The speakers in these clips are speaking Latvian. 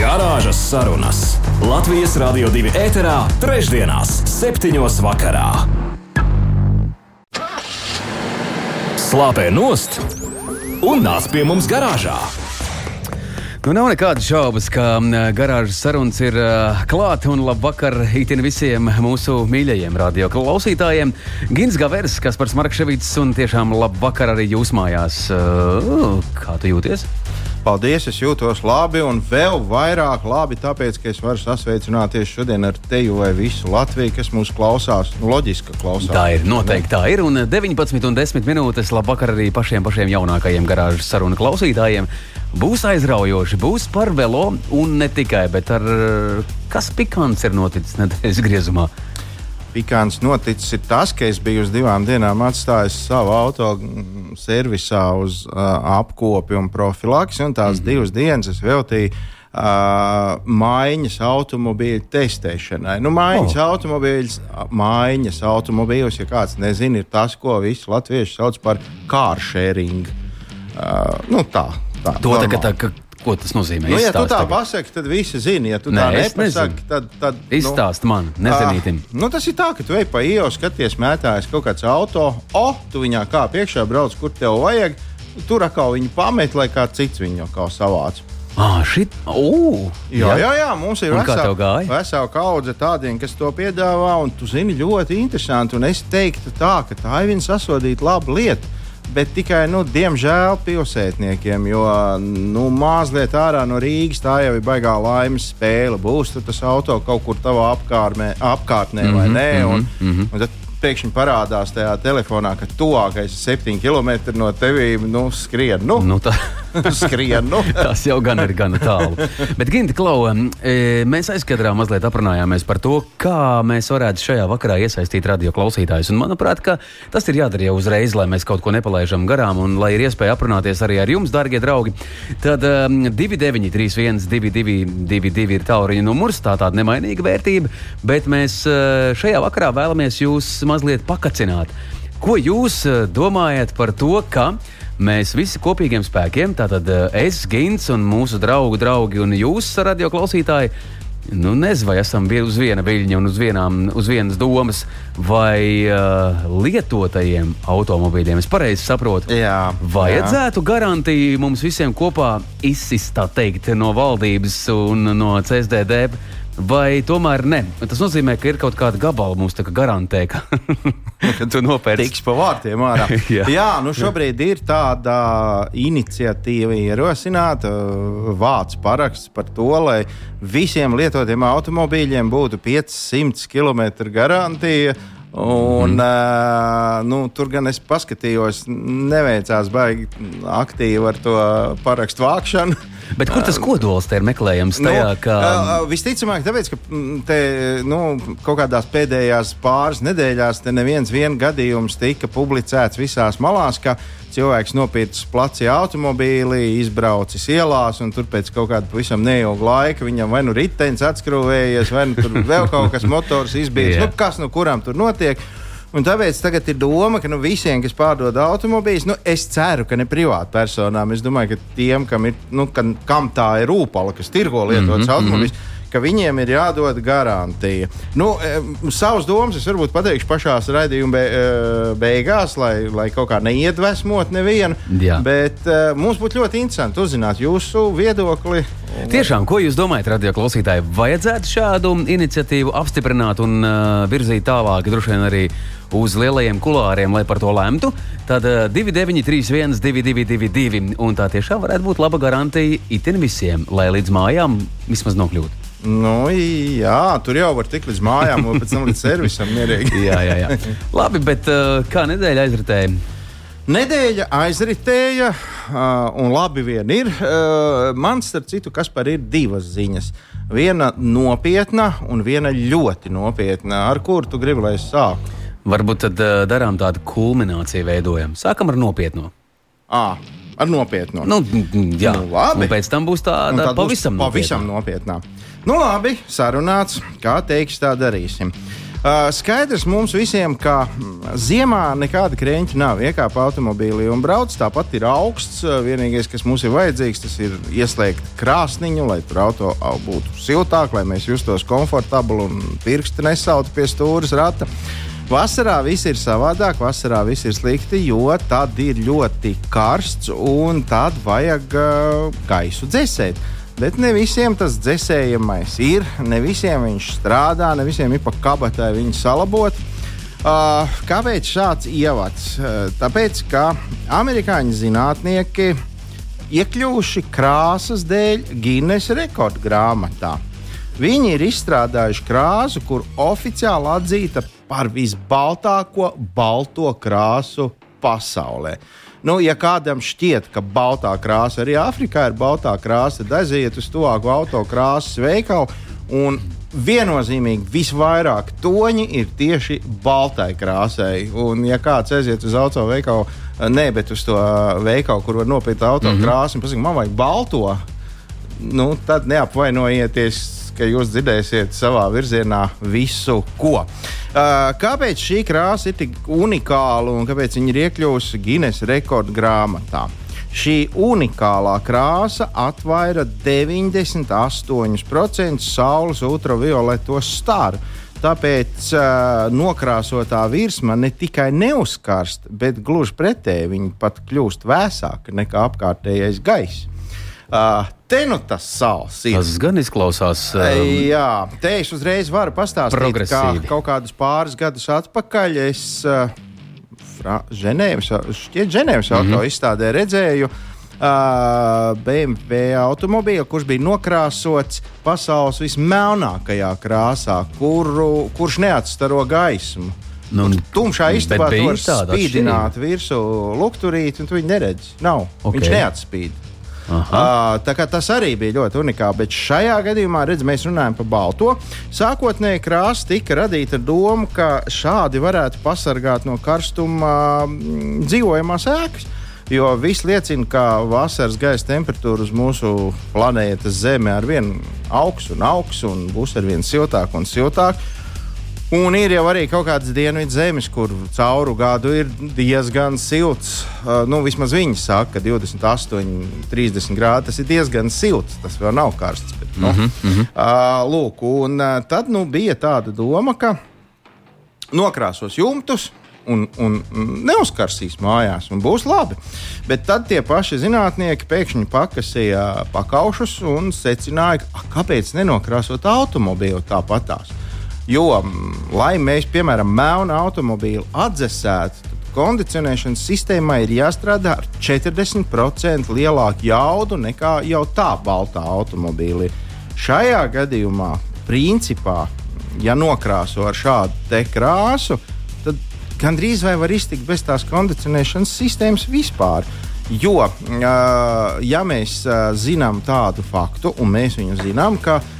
Garāžas sarunas Latvijas Rādio 2 ēterā, trešdienās, septiņos vakarā. Slāpē nost un nāc pie mums garāžā! Nu, nav nekādas šaubas, ka garāžas sarunas ir klāta un labvakar itin visiem mūsu mīļajiem radio klausītājiem. Gins Gavers, Kaspars Markevits un tiešām labvakar arī jūs mājās. Kā tu jūties? Paldies, es jūtos labi un vēl vairāk labi, tāpēc, ka es varu sasveicināties šodien ar tevi vai visu Latviju, kas mūs klausās. Nu, loģiski, ka klausās. Tā ir, noteikti tā ir. Un 19 un 10 minūtes labvakar arī pašiem, pašiem jaunākajiem garāžas sarunu klausītājiem. Būs aizraujoši, būs par velo un ne tikai, bet ar kas pikants ir noticis nedēļas griezumā pikants noticis ir tas, ka es biju uz divām dienām atstājis savu auto mm, servisā uz uh, apkopi un profilaksi, un tās mm -hmm. divas dienas es veltīju. Uh, maiņas automobīļu testēšanai. Nu, maiņas oh. automobīļus, maiņas automobīļus, ja kāds nezina, ir tas, ko visi latvieši sauc par sharing. Uh, nu, tā, tā, to tā, tā, tā, Ko tas nozīmē? Nu, ja tu tā pasaki, tad visi zina. Ja tu Nē, tā nepasaki, tad, tad nu, izstāst man, nezinītim. Nu, tas ir tā, ka tu ej pa ielas, skaties, mētājas kaut kāds auto, o, tu viņā kā priekšā brauc, kur tev vajag. Tur atkal viņi pamet, lai kāds cits viņu kā savāc. Ah, šit, uh, jā, jā, jā, mums ir vesela, vesela kaudze tādiem, kas to piedāvā, un tu zini ļoti interesanti. Un es teiktu tā, ka tā ir viena sasodīta laba lieta bet tikai, nu, diemžēl, pilsētniekiem, jo nu, mazliet ārā no Rīgas tā jau ir baigā laimes spēle. Būs tas auto kaut kur tavā apkārtnē, apkārtnē mm -hmm, vai nē. Un, mm -hmm. un tad pēkšņi parādās tajā telefonā, ka tuvākais septiņi kilometri no tevis nu, skrien. Nu, nu, tā... skrien nu. Tas jau gan ir gana tālu. Bet, Ginti, Klau, e, mēs aizkadrā mazliet aprunājāmies par to, kā mēs varētu šajā vakarā iesaistīt radio klausītājus. Un, manuprāt, tas ir jādara jau uzreiz, lai mēs kaut ko nepalaidām garām un lai ir iespēja aprunāties arī ar jums, darbie draugi. Tad um, 2931, 222, ir tālruņa numurs, tā tāda nemainīga vērtība, bet mēs uh, šajā vakarā vēlamies jūs mazliet pakacināt. Ko jūs eh, domājat par to, ka mēs visi kopīgiem spēkiem, tātad eh, es, Gins un mūsu draugu draugi un jūs, radio klausītāji, nu, nezinu, vai esam uz viena viļņa un uz, vienām, uz vienas domas, vai uh, lietotajiem automobīļiem. Es pareizi saprotu, jā, vajadzētu jā. garantiju mums visiem kopā izsist, tā teikt, no valdības un no CSDD vai tomēr ne? Tas nozīmē, ka ir kaut kāda gabala mums garantē, ka, tu nopērci. Tiks pa vārtiem ārā. jā. jā, nu šobrīd ir tāda iniciatīva ierosināta, vāc paraksts par to, lai visiem lietotiem automobīļiem būtu 500 km garantija. Un, mm. uh, nu, tur gan es paskatījos, neveicās baigi aktīvi ar to parakstu vākšanu. Bet kur tas kodols te ir meklējams? Tajā, nu, ka... uh, visticamāk, tāpēc, ka te, nu, kaut kādās pēdējās pāris nedēļās neviens gadījums tika publicēts visās malās cilvēks nopircis placi automobīli, izbraucis ielās, un tur pēc kaut kāda pavisam neilga laika viņam vai nu ritenis atskrūvējies, vai nu tur vēl kaut kas motors izbīdis. yeah. nu, kas no kurām tur notiek? Un tāpēc tagad ir doma, ka nu, visiem, kas pārdod automobīļus, nu, es ceru, ka ne privātpersonām, es domāju, ka tiem, kam, ir, nu, kam, kam tā ir rūpala, kas tirgo lietotas mm -hmm, automobīļus, mm -hmm ka viņiem ir jādod garantija. Nu, savas domas es varbūt pateikšu pašā raidījuma be, e, beigās, lai, lai kaut kā neiedvesmot nevienu. Jā. Bet uh, mums būtu ļoti interesanti uzzināt jūsu viedokli. Tiešām, ko jūs domājat, radio klausītāji? Vajadzētu šādu iniciatīvu apstiprināt un uh, virzīt tālāk, droši vien arī uz lielajiem kulāriem, lai par to lemtu. Tad uh, 2931, 222, un tā tiešām varētu būt laba garantija itin visiem, lai līdz mājām vismaz nokļūtu. Nu, jā, tur jau var tikt līdz mājām, un pēc tam līdz servisam mierīgi. jā, jā, jā. Labi, bet uh, kā nedēļa aizritēja? Nedēļa aizritēja, uh, un labi vien ir. Uh, man, starp citu, kas par ir divas ziņas. Viena nopietna un viena ļoti nopietna. Ar kuru tu gribi, lai es sāku? Varbūt tad darām tādu kulmināciju, veidojam. Sākam ar nopietnu. À, ar nopietnu. Nu, jā, Nu, labi. un pēc tam būs tāda būs pavisam pavisam nopietna. nopietnā. Nu, labi, sarunāts. Kā teiks, tā darīsim. Uh, skaidrs mums visiem, ka mm, ziemā nekāda krēņa nav. Iekāpa automobīlī un brauc. Tāpat ir augsts. Vienīgais, kas mums ir vajadzīgs, tas ir ieslēgt krāsniņu, lai tur auto au, būtu siltāk, lai mēs justos komfortabli un pirksti nesautu pie stūres rata. Vasarā viss ir savādāk, vasarā viss ir slikti, jo tad ir ļoti karsts un tad vajag uh, gaisu dzēsēt. Bet ne visiem tas dzēsējamais ir, ne visiem viņš strādā, ne visiem ir pa kabatai viņu salabot. Uh, kāpēc šāds ievads? Uh, tāpēc, ka amerikāņu zinātnieki iekļuvuši krāsas dēļ Guinness rekordu grāmatā. Viņi ir izstrādājuši krāsu, kur oficiāli atzīta par visbaltāko balto krāsu pasaulē. Nu, ja kādam šķiet, ka baltā krāsa arī Āfrikā ir baltā krāsa, tad aiziet uz tuvāko autokrāsas veikalu. Un viennozīmīgi visvairāk toņi ir tieši baltai krāsai. Un, ja kāds aiziet uz auto veikalu, ne, bet uz to veikalu, kur var nopirkt auto mm -hmm. krāsu, un pasakā, man vajag balto, nu, tad neapvainojieties, ka jūs dzirdēsiet savā virzienā visu, ko. Uh, kāpēc šī krāsa ir tik unikāla un kāpēc viņa ir iekļuvusi Guinness rekordu grāmatā? Šī unikālā krāsa atvaira 98% saules ultravioleto staru. Tāpēc uh, nokrāsotā virsma ne tikai neuzkarst, bet gluži pretēji viņa pat kļūst vēsāka nekā apkārtējais gaiss. Uh, te nu tas sāls ir. Tas gan izklausās. Um, Jā, te es uzreiz varu pastāstīt, progresīvi. kaut kādus pāris gadus atpakaļ es uh, Ženēvas, šķiet, Ženēvas mm -hmm. auto izstādē redzēju. Uh, BMW automobīlu, kurš bija nokrāsots pasaules vismelnākajā krāsā, kuru, kurš neatstaro gaismu. Nu, Un tumšā istabā bija tu vari tāda spīdināt virsū lukturīt, un tu viņu neredzi. Nav. Ok. Okay. Viņš neatspīd. Uh, tā kā tas arī bija ļoti unikāli. Bet šajā gadījumā redz, mēs runājam par balto. Sākotnēji krāsa tika radīta ar domu, ka šādi varētu pasargāt no karstuma mm, dzīvojamās ēkas. Jo viss liecina, ka vasaras gaisa temperatūra uz mūsu planētas Zeme ar vienu augs un augs un būs ar vien siltāk un siltāk. Un ir jau arī kaut kādas dienvidu zemes, kur cauru gadu ir diezgan silts. Uh, nu, vismaz viņi saka, ka 28, 30 grādi tas ir diezgan silts. Tas vēl nav karsts. Bet, nu, mm -hmm. uh, lūk, un uh, tad nu, bija tāda doma, ka nokrāsos jumtus. Un, un neuzkarsīs mājās, un būs labi. Bet tad tie paši zinātnieki pēkšņi pakasīja pakaušus un secināja, ka kāpēc nenokrāsot automobīlu tāpatās. Jo, lai mēs, piemēram, melnu automobīlu atdzesētu, kondicionēšanas sistēmai ir jāstrādā ar 40% lielāku jaudu nekā jau tā baltā automobīlī. Šajā gadījumā, principā, ja nokrāso ar šādu krāsu, tad gandrīz vai var iztikt bez tās kondicionēšanas sistēmas vispār. Jo, ja mēs zinām tādu faktu, un mēs viņu zinām, ka ā,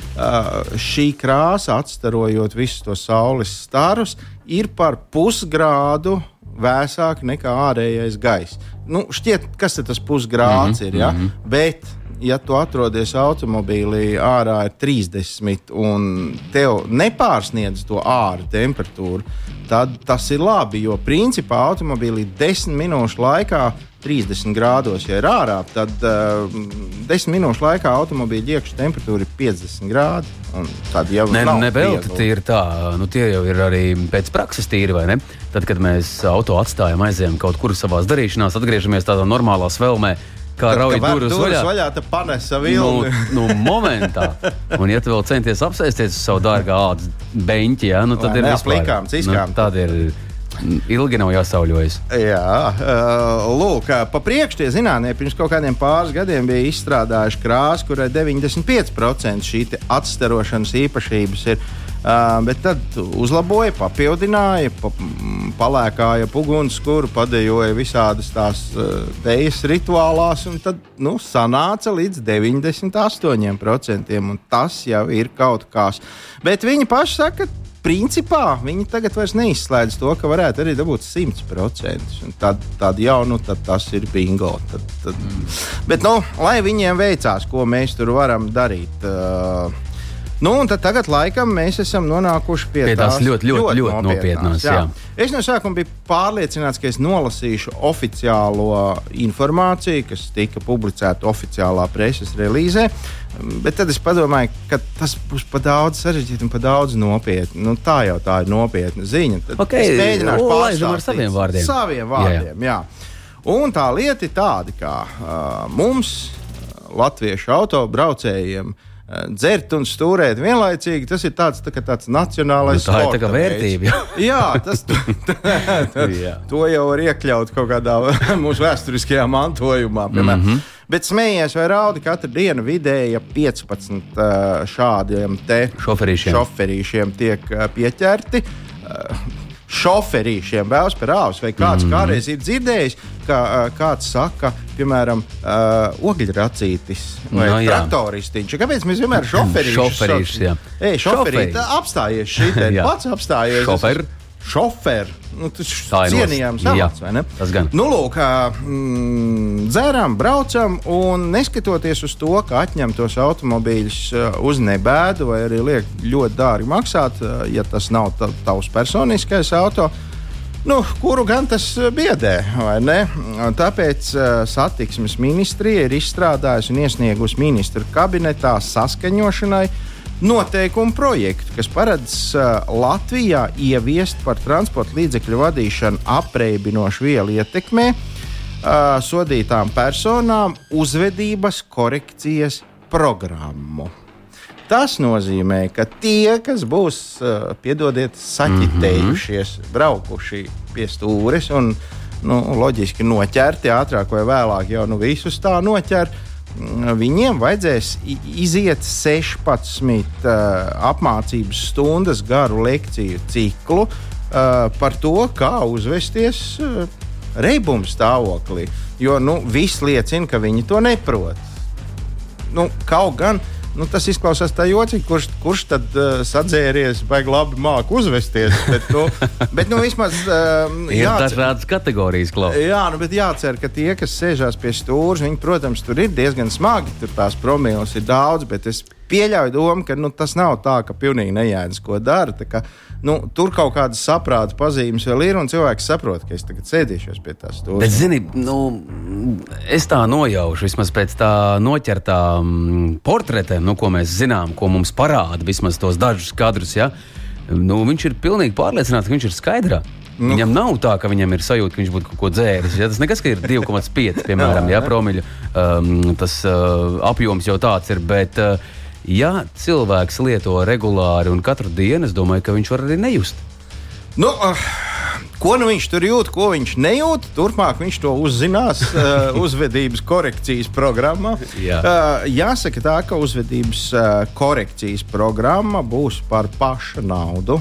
šī krāsa, atstarojot visus tos saules starus, ir par pusgrādu vēsāka nekā ārējais gaiss. Nu, šķiet, kas tas pusgrāds mm -hmm, ir? Ja? Mm -hmm. Bet, ja tu atrodies automobīlī, ārā ir 30 un tev nepārsniedz to ārā temperatūru, tad tas ir labi. Jo principā automobīlī 10 minūšu laikā. 30 grādos, ja ir ārā, tad uh, 10 minūšu laikā automobīļa iekšā temperatūra ir 50 grādi. Tad jau Ne, nav ne vēl viegli. tie ir tā, nu tie jau ir arī pēc prakses tīri, vai ne? Tad, kad mēs auto atstājam, aizējām kaut kur savā darīšanās, atgriežamies tādā normālā svelmē, kā Tad, rauj kad var durvis vaļā. vaļā, tad panesa Nu, vilni. nu, momentā. Un, ja tu vēl centies apsēsties uz savu dārgā ādas beņķi, ja, nu, tad Vai ir vispār- plikām, ciskām. Nu, tad ir ilgi nav jāsauļojas. Jā, uh, lūk, ā, pa priekšu tie zinātnieki pirms kaut kādiem pāris gadiem bija izstrādājuši krāsu, kurai 95% šī atstarošanas īpašības ir. Uh, bet tad uzlaboja, papildināja, pa, mm, palēkāja ugunskura, padejoja visādas tās uh, dejas rituālās, un tad nu, sanāca līdz 98%. Un tas jau ir kaut kas. Bet viņi paši saka, ka principā viņi tagad vairs neizslēdz to, ka varētu arī dabūt 100%. Tad, tad jau nu, tad tas ir bingo. Tad, tad. Mm. Bet, nu, lai viņiem veicās, ko mēs tur varam darīt. Uh, Nu, tagad laikam mēs esam nonākuši pie, pie tās ļoti, ļoti, ļoti, ļoti nopietnās. Jā. Jā. Es no sākuma biju pārliecināts, ka es nolasīšu oficiālo informāciju, kas tika publicēta oficiālā preses relīzē. Bet tad es padomāju, ka tas būs par daudz sarežģīti un par daudz nopietni. Nu, tā jau tā ir nopietna ziņa. Tad okay, es mēģināšu pārspēt ar saviem vārdiem. Saviem vārdiem jā, jā. Un tā lieta ir tāda, ka uh, mums, latviešu autobraucējiem, uh, dzert un stūrēt vienlaicīgi. Tas ir tāds, tā, tāds nacionālais nu, tā ir tā kā vērtība. Jā, tas tā, tā, to jau var iekļaut kaut kādā mūsu vēsturiskajā mantojumā. Piemēram. Mm -hmm. Bet smējies vai raudi katru dienu vidēji 15 šādiem šoferīšiem. šoferīšiem tiek pieķerti šoferīšiem vēlas par āvis, vai kāds mm. kādreiz ir dzirdējis, ka kāds saka, piemēram, uh, ogļracītis vai no, traktoristiņš. Kāpēc mēs vienmēr šoferīšus saucam? Ej, šoferīt, apstājies šī te, pats apstājies. Šofer šoferi. Nu, tas ir cienījams amats, vai ne? Tas gan. Nu, lūk, mm, dzērām, braucam, un neskatoties uz to, ka atņemtos automobīļus uz nebēdu, vai arī liek ļoti dārgi maksāt, ja tas nav tavs personiskais auto. Nu, kuru gan tas biedē? Tāpēc uh, satiksmes ministrija ir izstrādājusi un iesniegusi ministru kabinetā saskaņošanai noteikumu projektu, kas paredz uh, Latvijā ieviest par transporta līdzekļu vadīšanu apreibinošu vielu ietekmē uh, sodītām personām uzvedības korekcijas programmu. Tas nozīmē, ka tie, kas būs, uh, piedodiet, saķitējušies, mm -hmm. braukuši pie stūres un nu, loģiski noķerti ātrāk vai vēlāk, jau nu visus tā noķert, uh, viņiem vajadzēs iziet 16 uh, apmācības stundas garu lekciju ciklu uh, par to, kā uzvesties uh, reibuma stāvoklī. Jo nu, viss liecina, ka viņi to neprot. Nu, kaut gan uh, Nu, tas izklausās tā jocīgi, kurš, kurš tad uh, sadzēries, vai labi māku uzvesties. Bet, nu, bet, nu, vismaz, uh, ir dažādas kategorijas klausās. Jā, nu, bet jācer, ka tie, kas sēžās pie stūra, viņi, protams, tur ir diezgan smagi. Tur tās promīlas ir daudz, bet es pieļauju domu, ka nu, tas nav tā, ka pilnīgi nejēdz, ko dara. Ka, nu, tur kaut kādas saprāta pazīmes vēl ir, un cilvēks saprot, ka es tagad sēdīšos pie tās stūra. Bet, zini, nu, es tā nojaušu, vismaz pēc tā noķertā mm, portretēm, nu, ko mēs zinām, ko mums parāda vismaz tos dažus kadrus. Ja? Nu, viņš ir pilnīgi pārliecināts, ka viņš ir skaidrā. Nu. Viņam nav tā, ka viņam ir sajūta, ka viņš būtu kaut ko dzēris. Ja? Tas nekas, ka ir 2,5 piemēram, ja, promīļu um, tas uh, apjoms jau tāds ir. Bet, uh, ja cilvēks lieto regulāri un katru dienu, es domāju, ka viņš var arī nejust. Nu, uh, ko nu viņš tur jūt, ko viņš nejūt, turpmāk viņš to uzzinās uh, uzvedības korekcijas programmā. Jā. Uh, jāsaka tā, ka uzvedības uh, korekcijas programma būs par pašu naudu.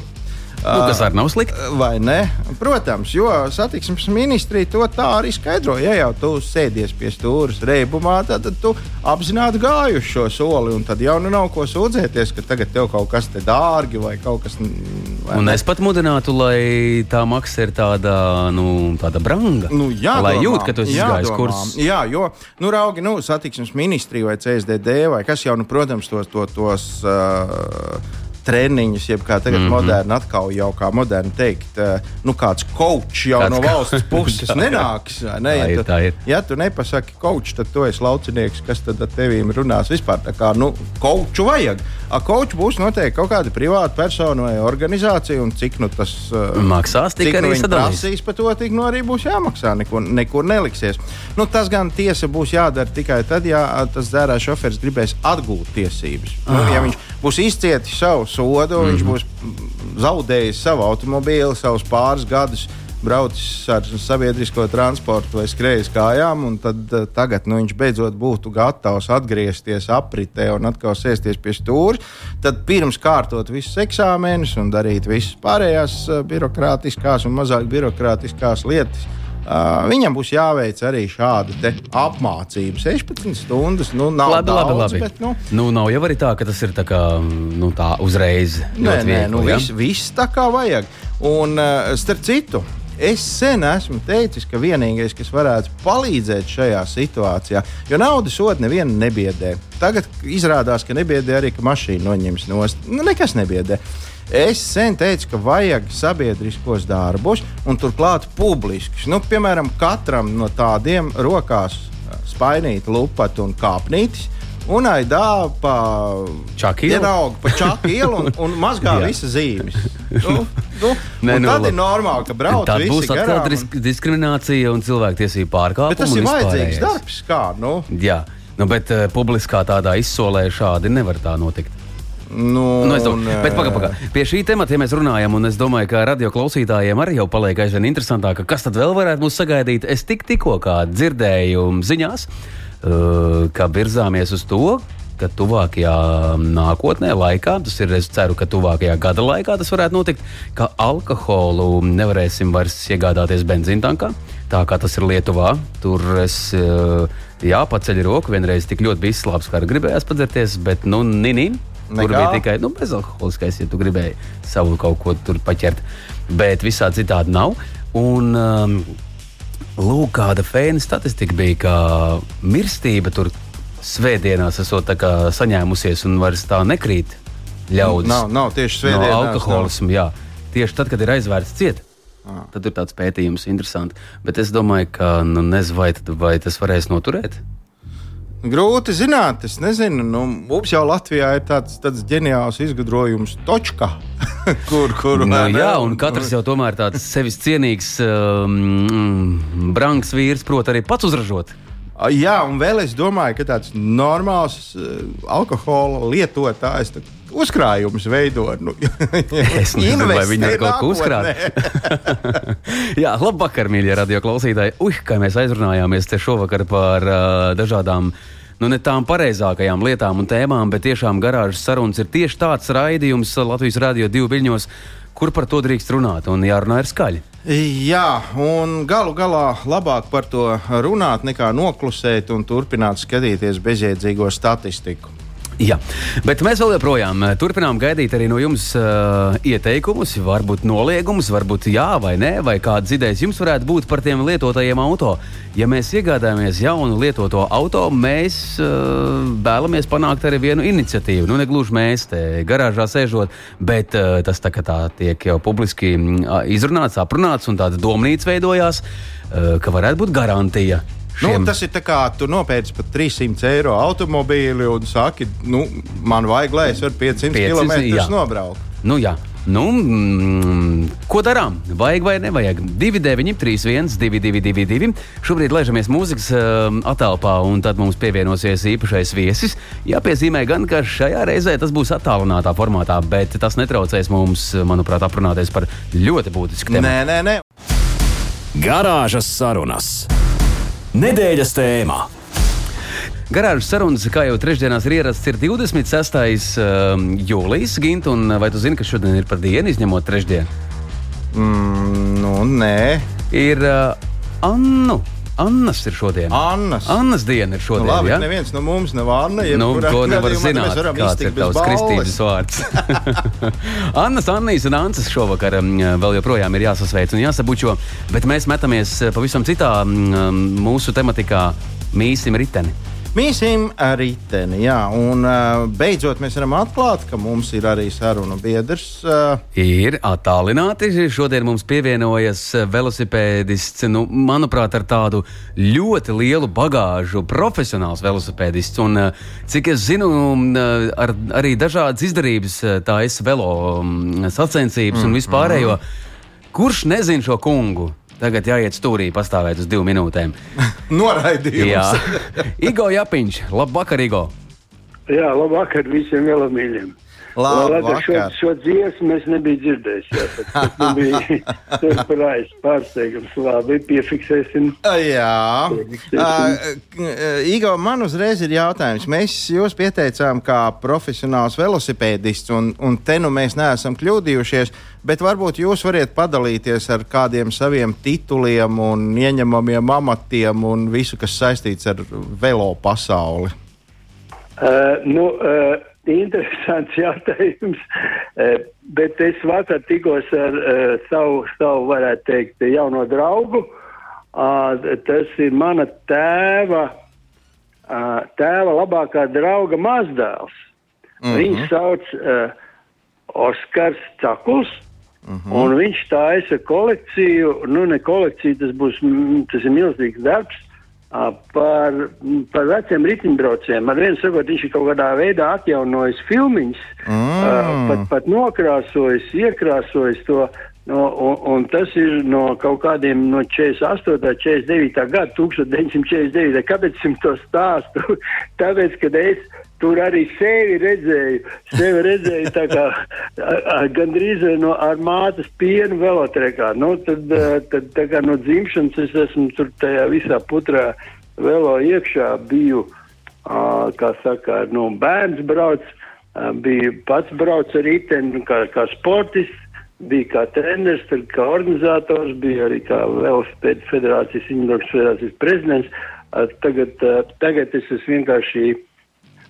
Nu, tas arī nav slikti. Vai ne? Protams, jo satiksmes ministrija to tā arī skaidro. Ja jau tu sēdies pie stūres reibumā, tad, tad tu apzināti gāji uz šo soli. Tad jau nu nav ko sūdzēties, ka tagad tev kaut kas te dārgi vai kaut kas. Vai un ne? es pat mudinātu, lai tā maksa ir tāda, nu, tāda branga. Nu, jādomā, lai jūt, ka tu esi izgājis kurs. Jā, jo, nu, raugi, nu, satiksmes ministrija vai CSDD vai kas jau, nu, protams, tos. tos, tos uh, treniņus, jeb kā tagad mm -hmm. moderni atkal jau kā moderni teikt, uh, nu kāds coach jau kāds no valsts puses nenāks. Ne? Ja, tu, ir, ja tu nepasaki coach, tad tu esi laucinieks, kas tad ar tevīm runās vispār. Tā kā, nu, coachu vajag. A coach būs noteikti kaut kāda privāta persona vai organizācija, un cik nu tas uh, maksās, tik arī nu prasīs par to, tik nu arī būs jāmaksā. Nekur, nekur neliksies. Nu, tas gan tiesa būs jādara tikai tad, ja tas dzērā šoferis gribēs atgūt tiesības. Nu, ja viņš būs izcietis savu sodu, mm -hmm. viņš mhm. būs zaudējis savu automobīlu, savus pāris gadus braucis ar sabiedrisko transportu vai skrējis kājām, tad, uh, tagad nu, viņš beidzot būtu gatavs atgriezties apritē un atkal sēsties pie stūra, tad pirms kārtot visus eksāmenus un darīt visas pārējās uh, birokrātiskās un mazāk birokrātiskās lietas. Uh, viņam būs jāveic arī šāda apmācība. 16 stundas. Nu, nav labi, daudz, labi, labi. Bet, nu, Nu, nav jau arī tā, ka tas ir tā kā, nu, tā uzreiz. Nē, ļoti nē, viegli, nu, ja? viss, viss tā kā vajag. Un, uh, starp citu, es sen esmu teicis, ka vienīgais, kas varētu palīdzēt šajā situācijā, jo naudas sodu nevienu nebiedē. Tagad izrādās, ka nebiedē arī, ka mašīna noņems nost. Nu, nekas nebiedē. Es sen teicu, ka vajag sabiedriskos darbus un turklāt publiskus. Nu, piemēram, katram no tādiem rokās spainīt, lupat un kāpnītis. Un aidā pa ierauga pa čaku ielu un, un mazgā visas zīmes. Nu, nu, Nē, un nu, tad labi. ir normāli, ka brauc Tad visi būs atkal disk diskriminācija un cilvēktiesību pārkāpumi. Bet tas un ir vajadzīgs darbs. Kā, nu, Jā, nu, bet uh, publiskā tādā izsolē šādi nevar tā notikt. Nu, Nu, es domāju, bet paga, paga. pie šī temata, ja mēs runājam, un es domāju, ka radio klausītājiem arī jau paliek aizvien interesantāk, kas tad vēl varētu mūs sagaidīt. Es tik, tikko kā dzirdēju ziņās, uh, ka virzāmies uz to. Ka tuvākajā nākotnē, laikā, tas ir, es ceru, ka tuvākajā gada laikā tas varētu notikt, ka alkoholu nevarēsim vairs iegādāties benzīntankā, tā kā tas ir Lietuvā. Tur es uh, jāpaceļ roku, vienreiz tik ļoti bija izslāpis, kā gribējās padzerties, bet, nu, nini, Tur Nekā? bija tikai nu, bezalkoholiskais, ja tu gribēji savu kaut ko tur paķert. Bet visā citādi nav. Un, um, lūk, kāda fēna statistika bija, ka mirstība tur svētdienās esot saņēmusies un vairs tā nekrīt ļaudis. Nav, nav tieši no svētdienas. alkoholismu, jā. Tieši tad, kad ir aizvērts ciet. Tad ir tāds pētījums, interesants. Bet es domāju, ka nu, nezinu, vai, vai tas varēs noturēt. Grūti zināt, es nezinu. Nu, mums jau Latvijā ir tāds, tāds ģeniāls izgudrojums, točka, kur, kur Nu, ne, jā, un katrs jau tomēr tāds sevis cienīgs, um, brangs vīrs, prot arī pats uzražot. Jā, un vēl es domāju, ka tāds normāls uh, alkohola lietotājs tā, uzkrājums veido. Nu, Es nezinu, vai viņi investē kaut ko nākotnē. Jā, labvakar, mīļie radio klausītāji. Ui, kā mēs aizrunājāmies te šovakar par uh, dažādām. Nu, ne tām pareizākajām lietām un tēmām, bet tiešām garāžas sarunas ir tieši tāds raidījums Latvijas Rādio 2 viļņos, kur par to drīkst runāt un jārunā ir skaļi. Jā, un galu galā labāk par to runāt, nekā noklusēt un turpināt skatīties bezjēdzīgo statistiku. Jā, bet mēs vēl joprojām eh, turpinām gaidīt arī no jums uh, ieteikumus, varbūt noliegumus, varbūt jā vai nē, vai kādas idejas jums varētu būt par tiem lietotajiem auto. Ja mēs iegādājamies jaunu lietoto auto, mēs uh, vēlamies panākt arī vienu iniciatīvu. Nu, ne gluži mēs te garāžā sēžot, bet uh, tas tā, kā tā tiek jau publiski mm, izrunāts, aprunāts un tāda domnīca veidojās, uh, ka varētu būt garantija. Nu, šiem- tas ir tā kā tu nopērci par 300 eiro automobīli un saki, nu, man vajag, lai es varu 500 500, km nobraukt. Nu, jā. Nu, mm, ko darām? Vajag vai nevajag? 2, 9, 3, 1, 2, 2, 2, 2. Šobrīd laižamies mūzikas uh, attēlpā, un tad mums pievienosies īpašais viesis. Jāpiezīmē gan, ka šajā reizē tas būs attālinātā formātā, bet tas netraucēs mums, manuprāt, aprunāties par ļoti būtisku tēmu. Nē, nē, nē. Garāžas sarunas. Nedēļas tēmā. Garāžas sarunas, kā jau trešdienās ir ierasts, ir 26. Um, jūlijas gimta, un vai tu zini, ka šodien ir par dienu, izņemot trešdienu? Mm, nu, nē. Ir uh, Annu. Annas ir šodien. Annas. Annas diena ir Nu, šodien. labi, ja? neviens no mums nav Anna. Nu, to nevar zināt, kāds ir tavs kristības vārds. Annas, Annijas un Ances šovakar um, vēl joprojām ir jāsasveic un jāsabučo, bet mēs metamies uh, pavisam citā um, mūsu tematikā mīsim riteni. Mīsim ar riteni, jā, un beidzot mēs varam atklāt, ka mums ir arī sarunu biedrs. Ir attālināti. Šodien mums pievienojas velosipēdists, nu, manuprāt, ar tādu ļoti lielu bagāžu, profesionāls velosipēdists. Un, cik es zinu, ar, arī dažādas izdarības, ir velo sacensības un vispārējo. Kurš nezina šo kungu? Tagad jāiet stūrī, pastāvēt uz divām minūtēm. noraidījums. Jā, Igo Japiņš, labvakar, Igo! Jā, labvakar visiem ielamīļiem. Labi, Labi, šo, vakar. šo dziesmu es nebiju dzirdējis. jāsaka. Tas bija surprise, pārsteigums. Labi, piefiksēsim. Jā, Piefiksēsim. uh, Igo, man uzreiz ir jautājums. Mēs jūs pieteicām kā profesionāls velosipēdists, un, un te nu mēs neesam kļūdījušies, bet varbūt jūs varat padalīties ar kādiem saviem tituliem un ieņemamiem amatiem un visu, kas saistīts ar velo pasauli. Uh, nu, uh, interesants jautājums, uh, bet es vakar tikos ar uh, savu, savu, varētu teikt, jauno draugu. Tas ir mana tēva, tēva labākā drauga mazdēls. Mm -hmm. Viņu sauc uh, Oskars Cakuls. Mm -hmm. Un viņš taisa kolekciju, nu ne kolekciju, tas būs, tas ir milzīgs darbs, par, par veciem riteņbraucējiem. Ar vienu sakot, viņš ir kaut kādā veidā atjaunojis filmiņas, mm. pat, pat nokrāsojis, iekrāsojis to. No, un, un tas ir no kaut kādiem no 48. 49. gada, 1949. Kāpēc es to stāstu? Tāpēc, kad es tur arī sevi redzēju, sevi redzēju tā kā gandrīz no ar mātes pienu velotrekā. Nu, tad, tad tā kā no dzimšanas es esmu tur tajā visā putrā velo iekšā biju, kā saka, nu, bērns brauc, biju pats brauc ar riteni kā, kā sportists, bija kā treneris, kā organizators, bija arī kā velosipēdu federācijas, Indoksas federācijas prezidents. Tagad, tagad es esmu vienkārši,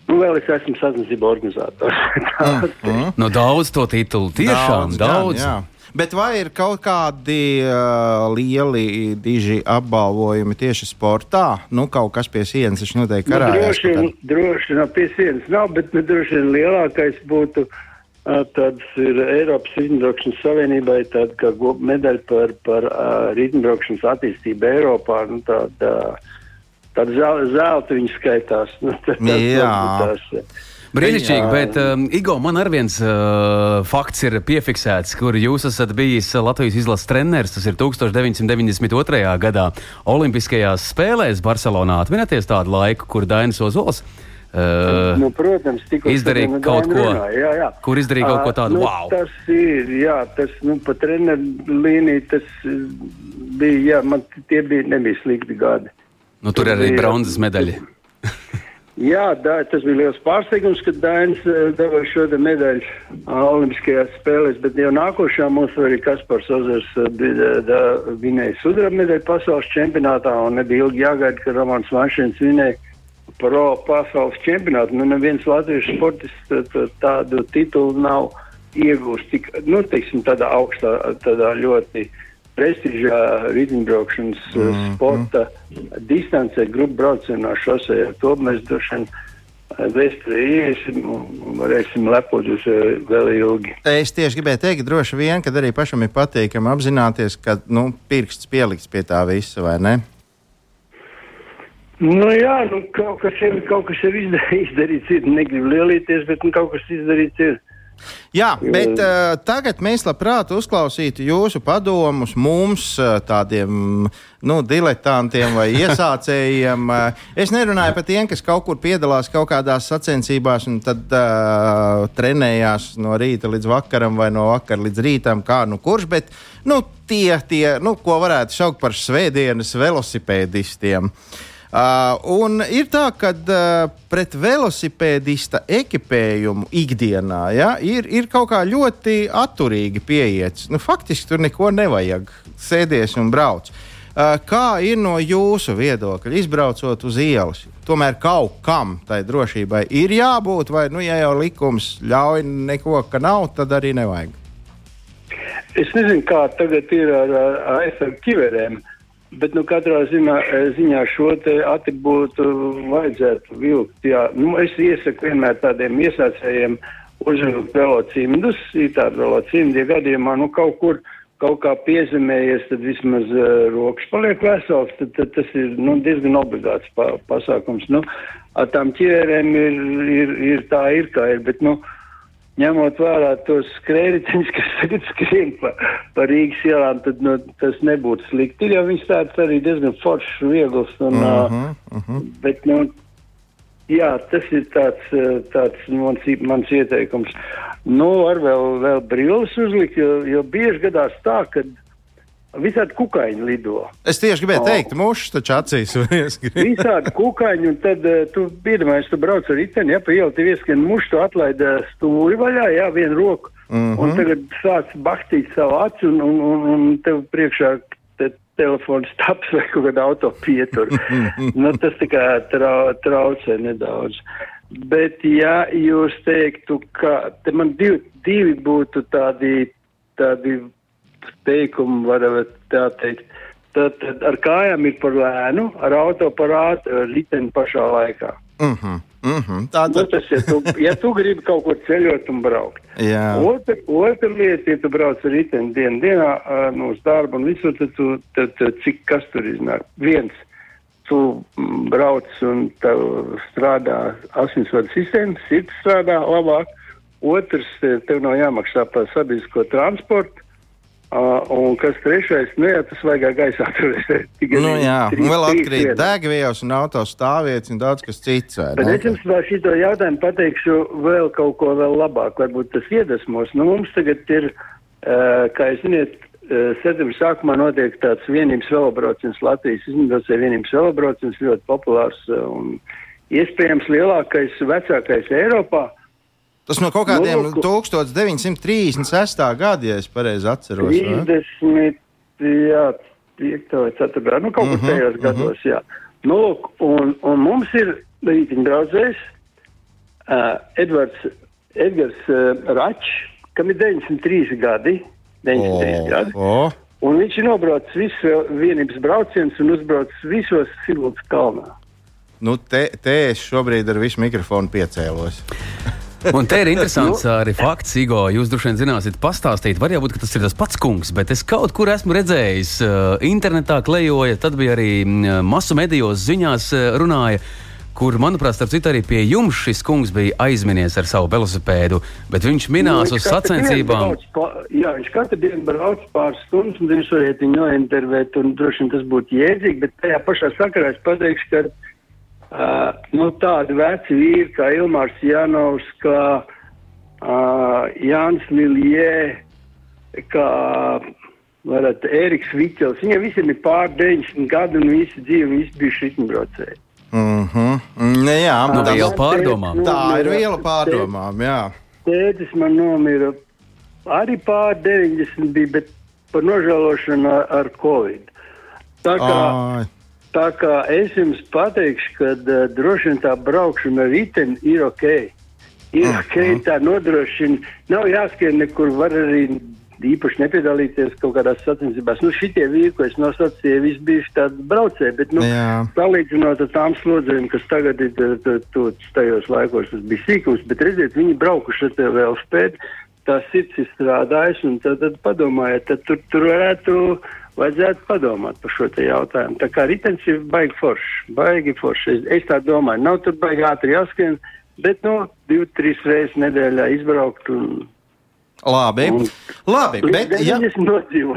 nu, vēl es esmu sacensību organizators. Tā, Nu, daudz to titulu. Tiešām daudz. Gan, jā. Bet vai ir kaut kādi uh, lieli diži apbalvojumi tieši sportā? Nu, kaut kas pie sienas taču noteikti Nu, karājās. droši vien, droši vien pie sienas nav, bet nu, droši vien lielākais būtu ā, tāds ir Eiropas riteņbraukšanas savienībai tāda kā medaļa par, par uh, riteņbraukšanas attīstību Eiropā. Nu, tāda, tāda zel, zelta viņa skaitās. Nu, tā, tas Jā. tās, jā. Brīnišķīgi, Jā. bet um, Igo, man ar viens uh, fakts ir piefiksēts, kur jūs esat bijis Latvijas izlases treneris. Tas ir 1992. gadā Olimpiskajās spēlēs Barcelonā. Atminaties tādu laiku, kur Dainis Ozols uh, Nu, protams, tikko izdarīja šodien kaut Daina ko, jā. kur izdarīja kaut ko Ā, tādu, nu, wow. Tas ir, jā, tas, nu, pa treneru līniju tas eh, bija, jā, man tie bija, nebija slikti gadi. Nu, tur ir arī bronzas medaļa. Jā, da, tas bija liels pārsteigums, kad Dainis uh, deva šo medaļu uh, Olimpiskajās spēlēs, bet jau nākošā mums arī Kaspars Ozers uh, bija, da, vinēja sudraba medaļu pasaules čempionātā un nebija ilgi jāgaida, ka Romāns Vanšins vinēja pro pasaules čempionātu. Nu, neviens latviešu sportists tā- tādu titulu nav iegūst tik, nu, teiksim, tādā augstā, tādā ļoti prestižā riteņbraukšanas mm. sporta distancē, grupu braucienā šosejā. To mēs droši vien eh, vēsturē iesim un varēsim lepoties eh, vēl ilgi. Es tieši gribēju teikt, droši vien, ka arī pašam ir patīkami apzināties, ka nu, pirksts pielikts pie tā visa, vai ne? Nu jā, nu, kaut kas ir, kaut kas ir izda- izdarīts. Ir. Negribu lielīties, bet nu, kaut kas izdarīts. Ir. Jā, bet uh, tagad mēs labprāt uzklausītu jūsu padomus mums, uh, tādiem nu, diletantiem vai iesācējiem. Uh, es nerunāju par tiem, kas kaut kur piedalās kaut kādās sacensībās un tad uh, trenējās no rīta līdz vakaram vai no vakara līdz rītam, kā nu kurš. Bet nu, tie, tie nu, ko varētu saukt par svētdienas velosipēdistiem. Uh, un ir tā, ka uh, pret velosipēdista ekipējumu ikdienā ja, ir, ir kaut kā ļoti atturīgi pieiets. Nu, faktiski tur neko nevajag. Sēdies un brauc. Uh, kā ir no jūsu viedokļa, izbraucot uz ielas? Tomēr kaut kam tai drošībai ir jābūt, vai nu, ja jau likums ļauj neko, ka nav, tad arī nevajag. Es nezinu, kā tagad ir ar, ar aizsardzību ķiverēm, bet nu, katrā ziņā, ziņā šo attribūtu vajadzētu vilkt. Jā. Nu, es iesaku vienmēr tādiem iesācējiem uzvilkt velocīmdus, ir tāda velocīmdi, ja gadījumā nu, kaut kur kaut kā piezemējies, tad vismaz uh, rokas paliek vesels, tad, tad tas ir nu, diezgan obligāts pa, pasākums. Nu, ar tām ķērēm ir, ir, ir tā, ir kā ir, bet, nu, ņemot vērā tos skrējējiņus, kas tagad skrien pa, pa Rīgas ielām, tad nu, tas nebūtu slikti. Jau viņš tāds arī diezgan foršs, viegls. Un, uh -huh, uh -huh. Bet, nu, jā, tas ir tāds, tāds mans, mans ieteikums. Nu, var vēl, vēl brilles uzlikt, jo, jo bieži gadās tā, ka visādi kukaiņi lido. Es tieši gribēju teikt, mušs taču acīs. Visādi kukaiņi, un tad uh, tu iedomājies, tu brauc ar riteni, ja pa ielu tev ieskan mušu, tu atlaid uh, stūri vaļā, jā, vienu roku, mm -hmm. un tagad sāc baktīt savu acu, un, un, un, un tev priekšā te, telefons taps vai kaut kāda auto pietur. nu, tas tā kā trau, traucē nedaudz. Bet, ja jūs teiktu, ka te man divi, divi būtu tādi, tādi teikumi, varētu tā teikt. Tad, tad ar kājām ir par lēnu, ar auto par ātru, ar riteni pašā laikā. Mm -hmm, mm -hmm. Tā Nu, tad, tas, ja, tu, ja tu gribi kaut kur ceļot un braukt. Otra, otra lieta, ja tu brauc ar riteni dienu dienā no uz darbu un visur, tad, tu, tad, tad cik kas tur iznāk? Viens, tu mm, brauc un strādā asinsvadu sistēma, sirds strādā labāk. Otrs, tev nav jāmaksā par sabiedrisko transportu. Uh, un kas trešais, nu jā, tas vajag gaisā turēt. Nu, jā, trīs- vēl lietas. degvielas un auto stāvvietas un daudz kas cits. Bet ne? es jums par šito jautājumu pateikšu vēl kaut ko vēl labāk, varbūt tas iedvesmos. Nu, mums tagad ir, uh, kā jūs zināt, uh, septembra sākumā notiek tāds vienības velobrauciens Latvijas izmantotie vienības velobrauciens, ļoti populārs uh, un iespējams lielākais, vecākais Eiropā. Tas no kaut kādiem Nu, ko- 1936. gada, ja es pareizi atceros. vai? 30, jā, 5 vai 4, nu kaut kur Mhm, tajos gados, jā. Nu, lūk, un, un mums ir rītiņbraucējs uh, Edvards, Edgars uh, Račs, kam ir 93 gadi, 93 gadi, o, un viņš ir nobraucis visu vienības braucienus un uzbraucis visos Silvas kalnā. nu te, te es šobrīd ar visu mikrofonu piecēlos. Un te ir interesants arī fakts, Igo. Jūs droši vien zināsiet, pastāstīt. Var jau būt, ka tas ir tas pats kungs, bet es kaut kur esmu redzējis, internetā klejoja, tad bija arī masu medijos ziņās runāja. Kur, manuprāt, starp citu, arī pie jums šis kungs bija aizminies ar savu velosipēdu, bet viņš minās Nu, uz viņš dienu sacensībām. pa- Jā, viņš katru dienu brauc pāris stundas, un viņš varētu viņu nointervēt, un droši vien tas būtu jēdzīgi, bet tajā pašā sakarā es pateikšu, ka uh, nu, tādi veci vīri kā Ilmārs Janovs, kā uh, Jānis Liljē, kā varētu, Ēriks Viķels, viņiem visiem ir pār 90 gadu un visi dzīvi, visi bijuši ritmbraucēji. Mm -hmm. ne, jā, Nu, tā, viela pārdomām. tā ir viela pārdomām. Jā. Tētis man nomira arī pār 90 bija, bet par nožēlošanu ar, ar Covid. Tā kā, Ai, tā kā es jums pateikšu, ka uh, droši vien tā braukšana ar riteni ir ok. Ir Mhm. ok, tā nodrošina. Nav jāskrien nekur, var arī īpaši nepiedalīties kaut kādās sacensībās. Nu, šitie vīri, ko es nosacīju, visi bijuši tādi braucēji, bet, nu, salīdzinot ar tām slodzēm, kas tagad ir tajos laikos, tas bija sīkums, bet redziet, viņi braukuši ar tevi vēl spēt, tā sirds ir strādājusi, un tad, tad padomājiet, tad tur, tur varētu, vajadzētu padomāt par šo jautājumu. Tā kā ritenis ir baigi foršs, baigi foršs. Es, es tā domāju, nav tur baigi ātri jāskrien, bet, nu, divi, trīs reizes nedēļā izbraukt un. Labi, labi bet ja,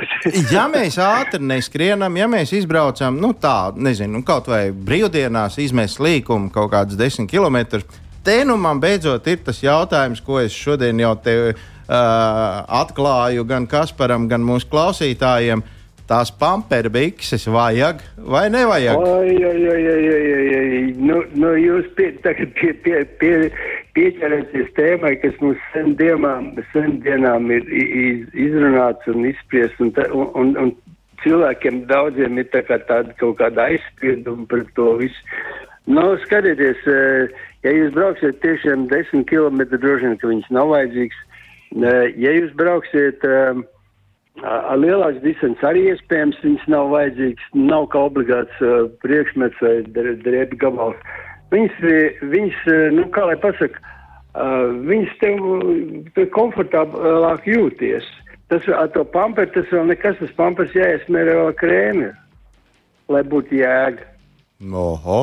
ja mēs ātri neskrienam, ja mēs izbraucam, nu tā, nezinu, nu, kaut vai brīvdienās izmest līkumu kaut kādus desmit km, te nu man beidzot ir tas jautājums, ko es šodien jau te uh, atklāju gan Kasparam, gan mūsu klausītājiem. Tās pamperbikses vajag vai nevajag? Oi, oi, oi, oi, oi, oi. Nu, nu, jūs pie, tagad pie, pie, pie, pieķeraties tēmai, kas mums sen dienām, sen dienām ir i- i- izrunāts un izspriests, un, un, un, un cilvēkiem daudziem ir tā kā tāda kaut kāda aizsprieduma par to visu. Nu, skatieties, eh, ja jūs brauksiet tiešām 10 km, droši vien, ka viņš nav vajadzīgs. Eh, Ja jūs brauksiet um, Ar lielāku distanci arī iespējams viņas nav vajadzīgs, nav kā obligāts uh, priekšmets vai drēbju gabals. Viņas, viņas, nu kā lai pasaka, uh, viņas tev, tev komfortablāk jūties. Tas ar to pamperu, tas vēl nekas, tas pampers jāiesmērē vēl krēmi, lai būtu jēga. Oho!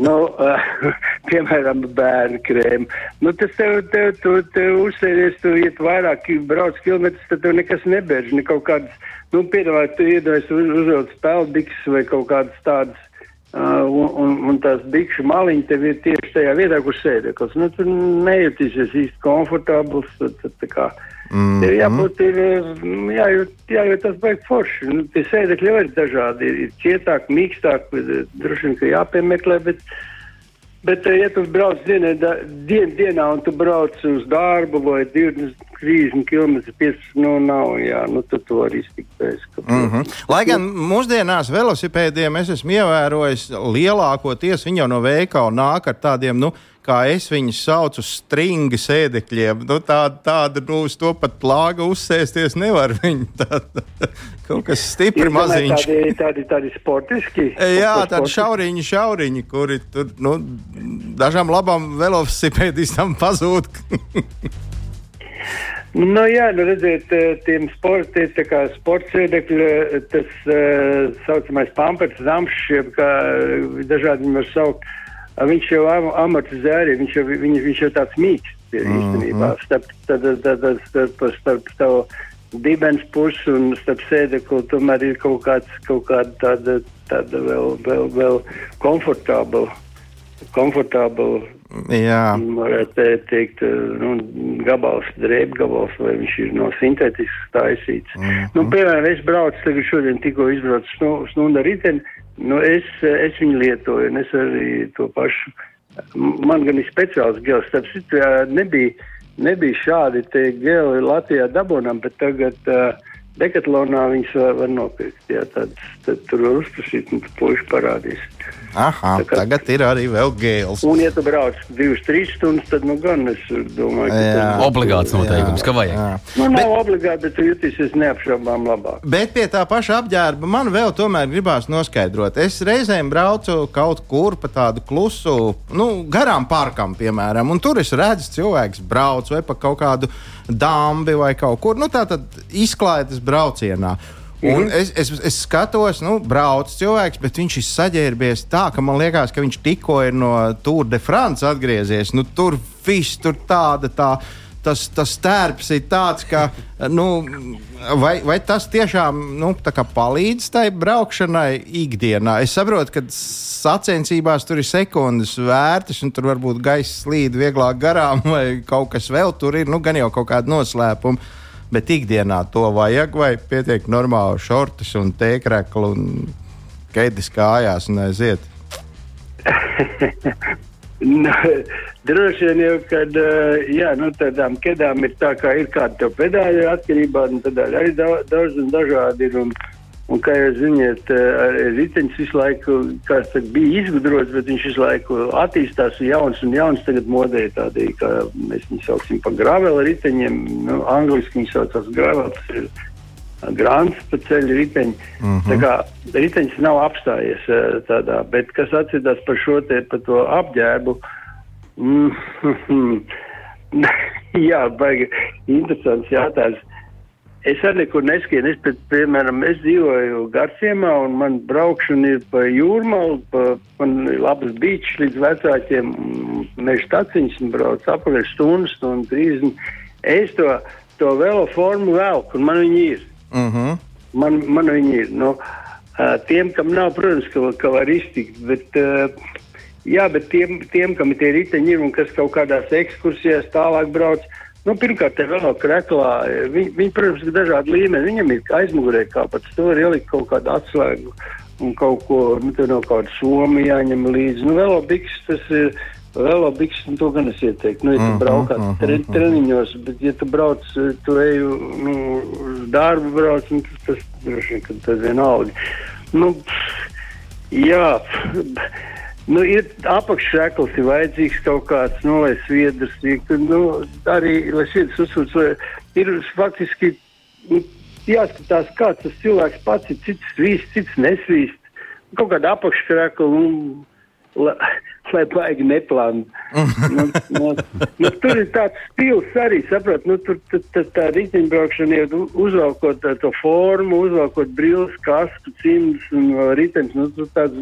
Nu, uh, piemēram, bērnu krēmu. Nu, tas tev, tev, tu, tev uzsēdies, tu iet vairāk, brauc kilometrus, tad tev nekas nebērž, ne kaut kādas, nu, piedāvāt, tu iedomājies uz, uzvilc peldbiks vai kaut kādas tādas Uh, un, un, un tās bikšu maliņas tev ir tieši tajā vietā, kur sēdeklis. Nu, tur nejūtīsies īsti komfortabls. Tad, tad, tā kā, Mm Tev jābūt ir, mm, jājūt, jājūt tas baigi forši. Nu, tie sēdekļi jau ir dažādi. Ir, cietāk, mīkstāk, droši vien, ka jāpiemeklē, bet, bet eh, ja tu brauc dienā, dien, dienā un tu brauc uz darbu vai 20, 30 km, 15, nu nav, jā, nu tu to arī iztikt pēc. Mm -hmm. Lai gan mūsdienās velosipēdiem es esmu ievērojis lielākoties viņi jau no veikala nāk ar tādiem, nu, kā es viņus saucu, stringi sēdekļiem. Nu, tāda, tāda nu, uz to pat lāga uzsēsties nevar. Viņi tāda, kaut kas stipri maziņš. Tādi, tādi, tādi sportiski. Jā, tādi šauriņi, šauriņi, kuri tur, nu, dažām labām velosipēdistam pazūd. Nu, jā, nu redziet, tiem sportiem, tā kā sports sēdekļi, tas uh, saucamais pampers, zamšs, jeb kā dažādi var saukt, viņš jau am amortizē arī, viņš jau, viņš, viņš jau tāds mīksts ir Mhm. īstenībā, starp, tad, tad, tad, starp, starp tavu dibens pusi un starp sēdekli tomēr ir kaut kāds, kaut kāda tāda, tāda vēl, vēl, vēl komfortabla, komfortabla Jā, varētu teikt, nu, gabals, drēbgabals, vai viņš ir no sintētisks taisīts. Mm -hmm. nu, piemēram, es braucu, tagad šodien tikko izbraucu snu, snunda riteni, nu, es, es viņu lietoju, un es arī to pašu. Man gan ir speciāls gels, starp citu, nebija, nebija šādi te geli Latvijā dabonam, bet tagad uh, Dekatlonā viņas var, var nopirkt. Jā, tad, tad tur var uzprasīt, un tu puiši parādīs. Aha, kā- tagad ir arī vēl gēls. Un, ja tu brauc divas, trīs stundas, tad, nu, gan es domāju, ka Jā. tas Obligāts noteikums, ka vajag. Jā. nu, nav obligāti, bet jutīsies neapšaubām labāk. Bet pie tā paša apģērba man vēl tomēr gribās noskaidrot. Es reizēm braucu kaut kur pa tādu klusu, nu, garām parkam, piemēram, un tur es redzu, cilvēks brauc vai pa kaut kādu dambi vai kaut kur, nu, tā tad izklaides braucienā. Un es, es, es skatos, nu, brauc cilvēks, bet viņš ir saģērbies tā, ka man liekas, ka viņš tikko ir no Tour de France atgriezies. Nu, tur viss tur tāda tā. Tas, tas tērps ir tāds, ka nu, vai, vai tas tiešām nu, palīdz tai braukšanai ikdienā. Es saprotu, ka sacensībās tur ir sekundes vērtas, un tur varbūt gaisa slīd vieglāk garām, vai kaut kas vēl tur ir, nu, gan jau kaut kāda noslēpuma. Bet ikdienā to vajag, vai pietiek normāli šortus un tēkrekli un keidis kājās un aiziet. Nu, Droši vien jau, kad uh, jā, nu, tādām kedām ir tā, kā ir kāda pedāļa atkarībā, un tad arī daudz, daudz un dažādi ir. Un, un kā jūs zināt, uh, ritenis visu laiku, saka, bija izgudrots, bet viņš visu laiku attīstās un jauns un jauns tagad modē tādi, kā mēs viņu sauksim pa gravela riteņiem, nu, angliski viņi saucās ir grāns pa ceļu riteņi. Mm -hmm. Tā kā riteņš nav apstājies eh, tādā, bet kas atcīdās par šo te, par to apģērbu, mm, jā, baigi interesants jautājums. Es arī nekur neskienu. Es, pēc, piemēram, es dzīvoju Garciemā un man braukšana ir pa jūrmalu, pa, man ir labas beigšas līdz vecākiem, meža taciņas un brauc apakaļ stundu, stundu 30. Es to, to velo formu velku un man viņi ir. Uh -huh. Man, man viņi ir. Nu, uh, tiem, kam nav, protams, ka, ka var iztikt, bet, uh, jā, bet tiem, tiem, kam ir tie riteņi ir un kas kaut kādās ekskursijās tālāk brauc, nu, pirmkārt, te vēl kreklā, viņi, viņi, protams, ir dažādi līmeņi. Viņam ir aizmugurē kāpats, to var ielikt kaut kādu atslēgu un kaut ko, nu, tur no kāda soma jāņem līdzi. Nu, vēl biks, tas ir. Vēl biks, nu, to gan es ieteiktu. Nu, ja tu Mhm, braukā mhm, tre, mhm. treniņos, bet, ja tu brauc, tu ej nu, uz darbu, brauc, nu, tas, tas droši vien, ka tas vienalga. Nu, jā, nu, ir apakšsēklis, ir vajadzīgs kaut kāds, nu, lai sviedrs tiktu, nu, arī, lai sviedrs uzsūc, ir faktiski nu, jāskatās, kāds tas cilvēks pats ir, cits svīst, cits nesvīst. Kaut kāda apakšsēkla, nu, la, lai baigi neplānu. nu, nu, nu, tur ir tāds stils arī, saprot, nu, tur tā, tā, tā riteņbraukšana ir uzvalkot tā, to formu, uzvalkot brilles, kasku, cimdus un uh, riteņus, nu, tur tāds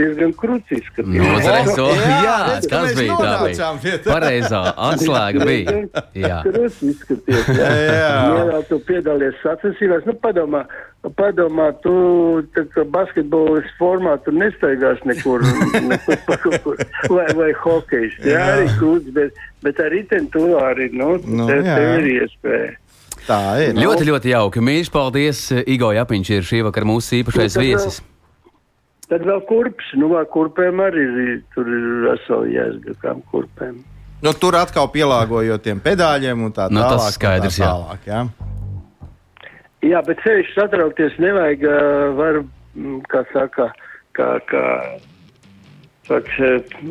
diezgan. Nu, uzreiz to, Jā, jā, redz, ka tas bija tā nonācām pie bija. tā. Pareizā atslēga bija. Jā. Izskatījās. Jā, Jā. tu piedalies sacensībās. Nu, padomā, padomā, tu basketbolists formā tu nestaigās nekur, nekur pa kaut kur, vai, vai hokejs. Jā, Jā. arī krūts, bet, bet ar ritentūru arī, nu, Nu, tev, tev ir iespēja. Tā ir. Ļoti, ļoti jauki. Mīļš, paldies. Igo Japiņš ir šī vakara mūsu īpašais Nu, tad vēl- viesis. Tad vēl kurpes, nu, vai kurpēm arī ir, tur ir vesela jēzga kām kurpēm. Nu, tur atkal pielāgojot tiem pedāļiem un tā Nu, tas tālāk. skaidrs, tā jā. tālāk, jā. Jā, bet sevišķi satraukties nevajag, var, mm, kā saka, kā, kā, ā,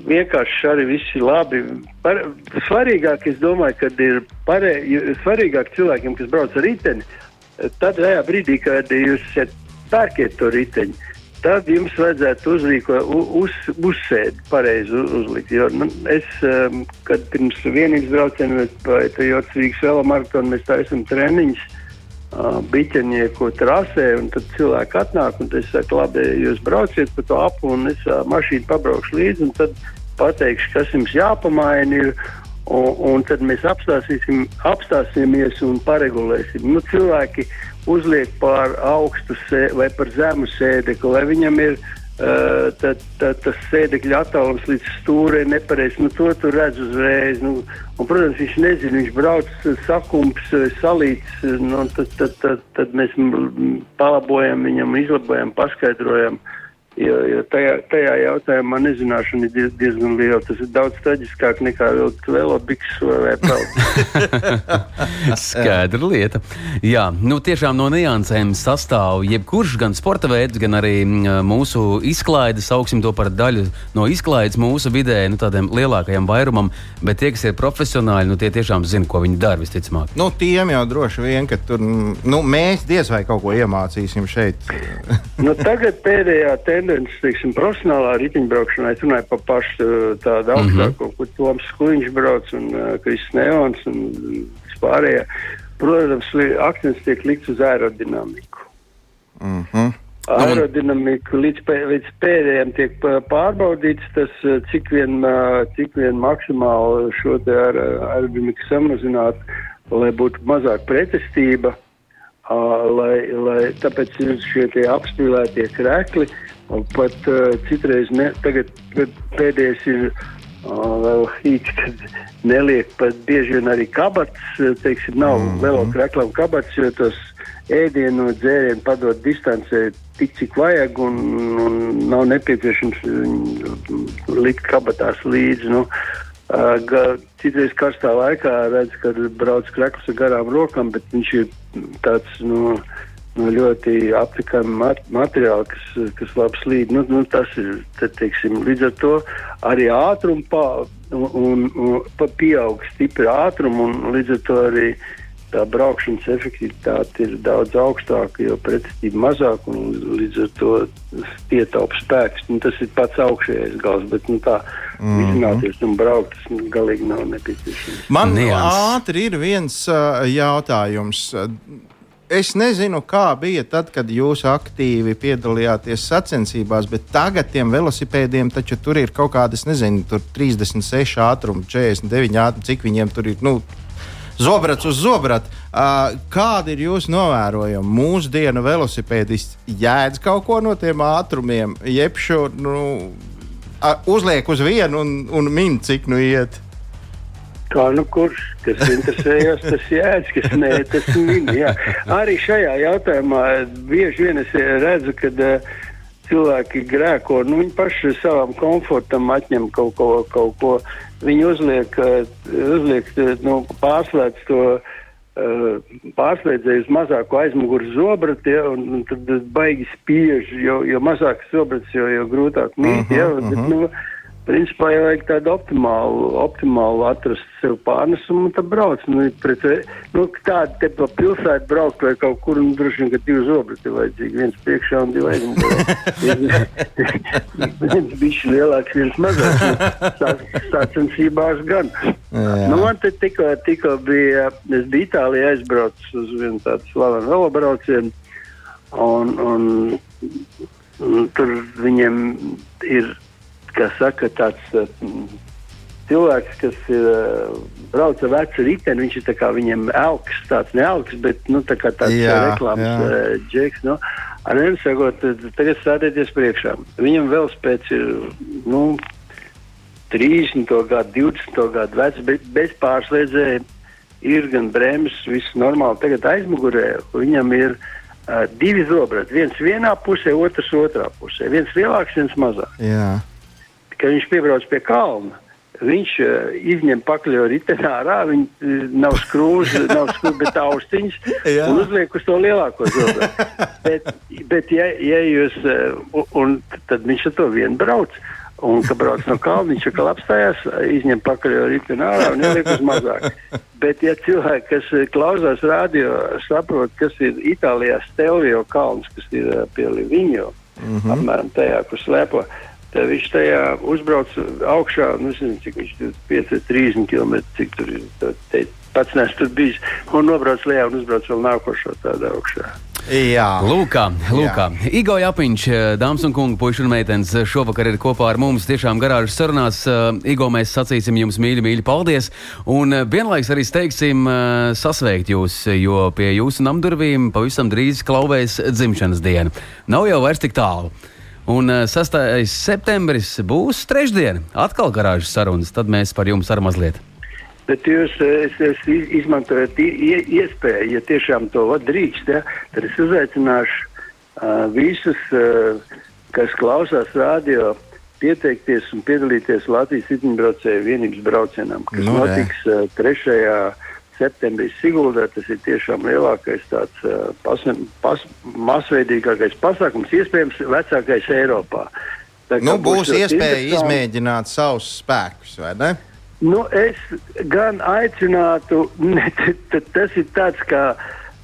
vienkārši arī viss ir labi. Par, svarīgāk, es domāju, kad ir parē, svarīgāk cilvēkiem, kas brauc ar riteni, tad tajā brīdī, kad jūs esat pērkiet to riteņu, tad jums vajadzētu uzrīkot, u- uz, uzsēdi pareizi uzlikt. Jo, nu, es, um, kad pirms vienības brauciena vai Toyotas Rīgas velomaratonu mēs taisam treniņus, uh, biķenieku trasē, un tad cilvēki atnāk, un es saku, labi, jūs brauciet pa to apu, un es uh, mašīnu pabraukšu līdzi, un tad pateikšu, kas jums jāpamaina ir, un, un tad mēs apstāsimies un paregulēsim. Nu, cilvēki uzliek pār augstu sē, vai par zemu sēdekli, lai viņam ir uh, tad, tad, tas sēdekļa attālums līdz stūrē nepareizs. Nu, to tu redz uzreiz. Nu, un, protams, viņš nezina, viņš brauc sakums, salīts. Nu, tad, tad, tad, tad mēs palabojam viņam, izlabojam, paskaidrojam. Jo, jo tajā, tajā jautājumā nezināšana ir diez, diezgan liela. Tas ir daudz traģiskāk nekā vilkt velobiksu vai peldu. Skaidra lieta. Jā, nu tiešām no niansēm sastāv jebkurš gan sporta veids, gan arī mūsu izklaides, sauksim to par daļu no izklaides mūsu vidē, nu tādiem lielākajam vairumam, bet tie, kas ir profesionāļi, nu tie tiešām zina, ko viņi dara visticamāk. Nu, tiem jau droši vien, ka tur nu, mēs diez vai kaut ko iemācīsim šeit. nu, tagad pēdējā tendence, teiksim, profesionālā riteņbraukšanā, es runāju par pašu uh, tādu augstāko, kur Toms Skuiņš brauc un uh, Kristis Neons un vispārējie. Protams, akcents tiek likts uz aerodinamiku. Mm -hmm. Aerodinamika līdz, pē, līdz pēdējiem tiek pā- pārbaudīts, tas, uh, cik vien, cik vien maksimāli šo aerodinamiku samazināt, lai būtu mazāk pretestība. Uh, lai, lai, tāpēc ir šie tie apspīlētie krekli. un Pat uh, citreiz, ne, tagad kad pēdējais ir uh, vēl īsti, kad neliek pat bieži vien arī kabats, teiksim, nav mm -hmm. velo kreklam kabats, jo tos ēdienu un dzērienu padot distancē tik, cik vajag, un, un nav nepieciešams likt kabatās līdzi. Nu, Uh, citreiz karstā laikā redz, ka brauc krekls ar garām rokām, bet viņš ir tāds nu, nu, ļoti aptikami mat materiāli, kas, kas labi slīd. Nu, nu, tas ir, tad, teiksim, līdz ar to arī ātrumu pa, un, un, un pa pieaug stipri ātrumu, un līdz ar to arī tā braukšanas efektivitāte ir daudz augstāka, jo pretestība mazāk, un līdz ar to ietaupa spēks. Nu, tas ir pats augšējais gals, bet nu, tā mm -hmm. izrunāties un braukt, tas nu, galīgi nav nepieciešams. Man Nians. ātri ir viens uh, jautājums. Es nezinu, kā bija tad, kad jūs aktīvi piedalījāties sacensībās, bet tagad tiem velosipēdiem taču tur ir kaut kāda, es nezinu, tur 36 ātrumi, 49 ātrumi, cik viņiem tur ir. Nu, Zobrats uz zobrata. Uh, kādi ir jūsu novērojumi? Mūsdienu velosipēdists jēdz kaut ko no tiem ātrumiem, jeb šo nu, uzliek uz vienu un, un min, cik nu iet. Kā nu kurš, kas interesējas, tas jēdz, kas nē, tas min. Jā. Arī šajā jautājumā bieži vien es redzu, ka uh, cilvēki grēko, nu viņi paši savam komfortam atņem kaut ko, kaut ko. Viņi uzliek, uh, uzliek uh, nu, pārslēdz to uh, pārslēdzēju uz mazāku aizmuguru zobrati, ja, un, tad baigi spiež, jo, jo mazāk zobrats, jo, jo grūtāk mīt. Ja, Mhm, bet, nu, Principā jau vajag tādu optimālu, optimālu atrast sev pārnesumu un tad brauc. Nu, pret, nu, tādu te pa pilsētu braukt vai kaut kur, un droši vien, ka divi zobrati ir vajadzīgi. Viens priekšā un divi aizmugurē. viens bišķi lielāks, viens mazāks. Nu, Sacensībās gan. Jā. Nu, man te tikko, tikko bija, es biju Itālijā aizbraucis uz vienu tādu slavenu velobraucienu. Un, un Un tur viņiem ir, kā saka, tāds uh, cilvēks, kas ir uh, brauc ar vecu riteni. Viņš ir tā kā viņam elks, tāds neelks, bet nu, tā kā tāds Jā, jā, reklāmas jā. džeks. Nu, ar vienu sakot, tagad stādieties priekšā. Viņam vēl spēc ir, nu, 30. gadu, 20. gadu vecs, bet bez pārslēdzēja ir gan brēmas, viss normāli tagad aizmugurē. Viņam ir uh, divi zobrati. Viens vienā pusē, otrs otrā pusē. Viens lielāks, viens mazāks. Jā. Kad viņš piebrauc pie kalna, viņš uh, izņem pakaļ ritenā ārā, viņš uh, nav skrūvis, nav skrūvis, bet austiņas un uzliek uz to lielāko zobratu. bet, bet ja, ja jūs, uh, un, tad viņš ar to vien brauc. Un, kad brauc no kalna, viņš atkal apstājās, izņem pakaļ riteni ārā un ieliek uz mazāk. Bet, ja cilvēki, kas eh, klausās radio, saprot, kas ir Itālijā Stelvio kalns, kas ir eh, pie Liviņo, mm -hmm. apmēram tajā, kur slēpo, tad viņš tajā uzbrauc augšā, nu, es nezinu, cik viņš tur 5, 30 km, cik tur ir, tā- te, pats nes tur bijis, un nobrauc lejā un uzbrauc vēl nākošo tādu augšā. Jā. Lūkā, lūkā. Igo Japiņš, eh, dāmas un kungi, puiši un meitenes, eh, šovakar ir kopā ar mums tiešām garāžas sarunās. Eh, Igo, mēs sacīsim jums mīļi, mīļi paldies. Un vienlaiks arī steigsim eh, sasveikt jūs, jo pie jūsu namdurvīm pavisam drīz klauvēs dzimšanas diena. Nav jau vairs tik tālu. Un eh, 6. septembris būs trešdiena. Atkal garāžas sarunas, tad mēs par jums ar mazliet. Bet jūs es, es iz- izmantojat iespēju, ja tiešām to drīkst, ja, tad es uzaicināšu uh, visus, uh, kas klausās radio, pieteikties un piedalīties Latvijas riteņbraucēju vienības braucienam, kas Nu, notiks uh, 3. septembrī Siguldā. Tas ir tiešām lielākais tāds uh, pas, pas, masveidīgākais pasākums, iespējams vecākais Eiropā. Tā Nu, būs iespēja interesanti. izmēģināt savus spēkus, vai ne? Nu, es gan aicinātu, ne, t, t, tas ir tāds kā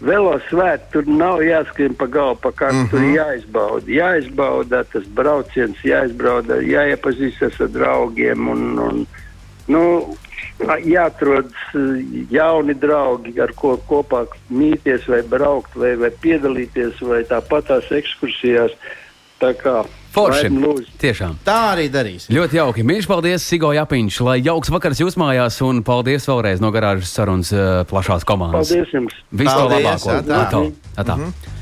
velosvēts, tur nav jāskrien pa galvu, pa kā mm -hmm. tur jāizbauda. Jāizbauda tas brauciens, jāizbauda, jāiepazīstas ar draugiem un, un nu, jāatrod eh, jauni draugi, ar ko kopā mīties vai braukt vai, vai piedalīties vai tāpatās ekskursijās. Tā kā Forši. Tiešām. Tā arī darīsim. Ļoti jauki. Mīļš, paldies, Sigo Japiņš. Lai jauks vakars jūs mājās un paldies vēlreiz no garāžas sarunas eh, plašās komandas. Paldies jums! Visu to Paldies, labāko. atā. Atā, atā.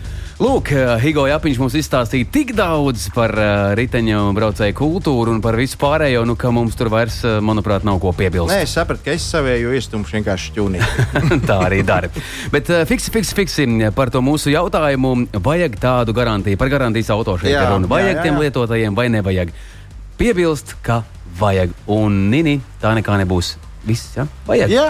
Lūk, eh, Higo Japiņš mums izstāstīja tik daudz par uh, riteņu braucēju kultūru un par visu pārējo, nu, ka mums tur vairs, eh, manuprāt, nav ko piebilst. Nē, es sapratu, ka es savēju iestumšu vienkārši šķūnī. Tā arī dara. Bet uh, fiksi, fiksi, fiksi par to mūsu jautājumu. Vajag tādu garantiju, par garantijas auto šeit Jā, ir runa. jā, Vajag jā, tiem jā. lietotājiem vai nevajag? Piebilst, ka vajag. Un nini, tā nekā nebūs. Viss, ja? Vajag. Jā,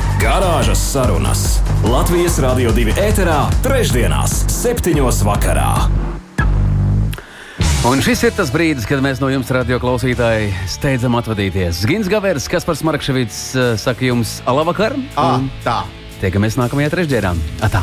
Garāžas sarunas Latvijas Rādio 2 ēterā, trešdienās, septiņos vakarā. Un šis ir tas brīdis, kad mēs no jums, radio klausītāji, steidzam atvadīties. Gins Gavers, Kaspars Markevits, saka jums labvakar! À, un tā. Tiekamies nākamajā trešdienā. Atā!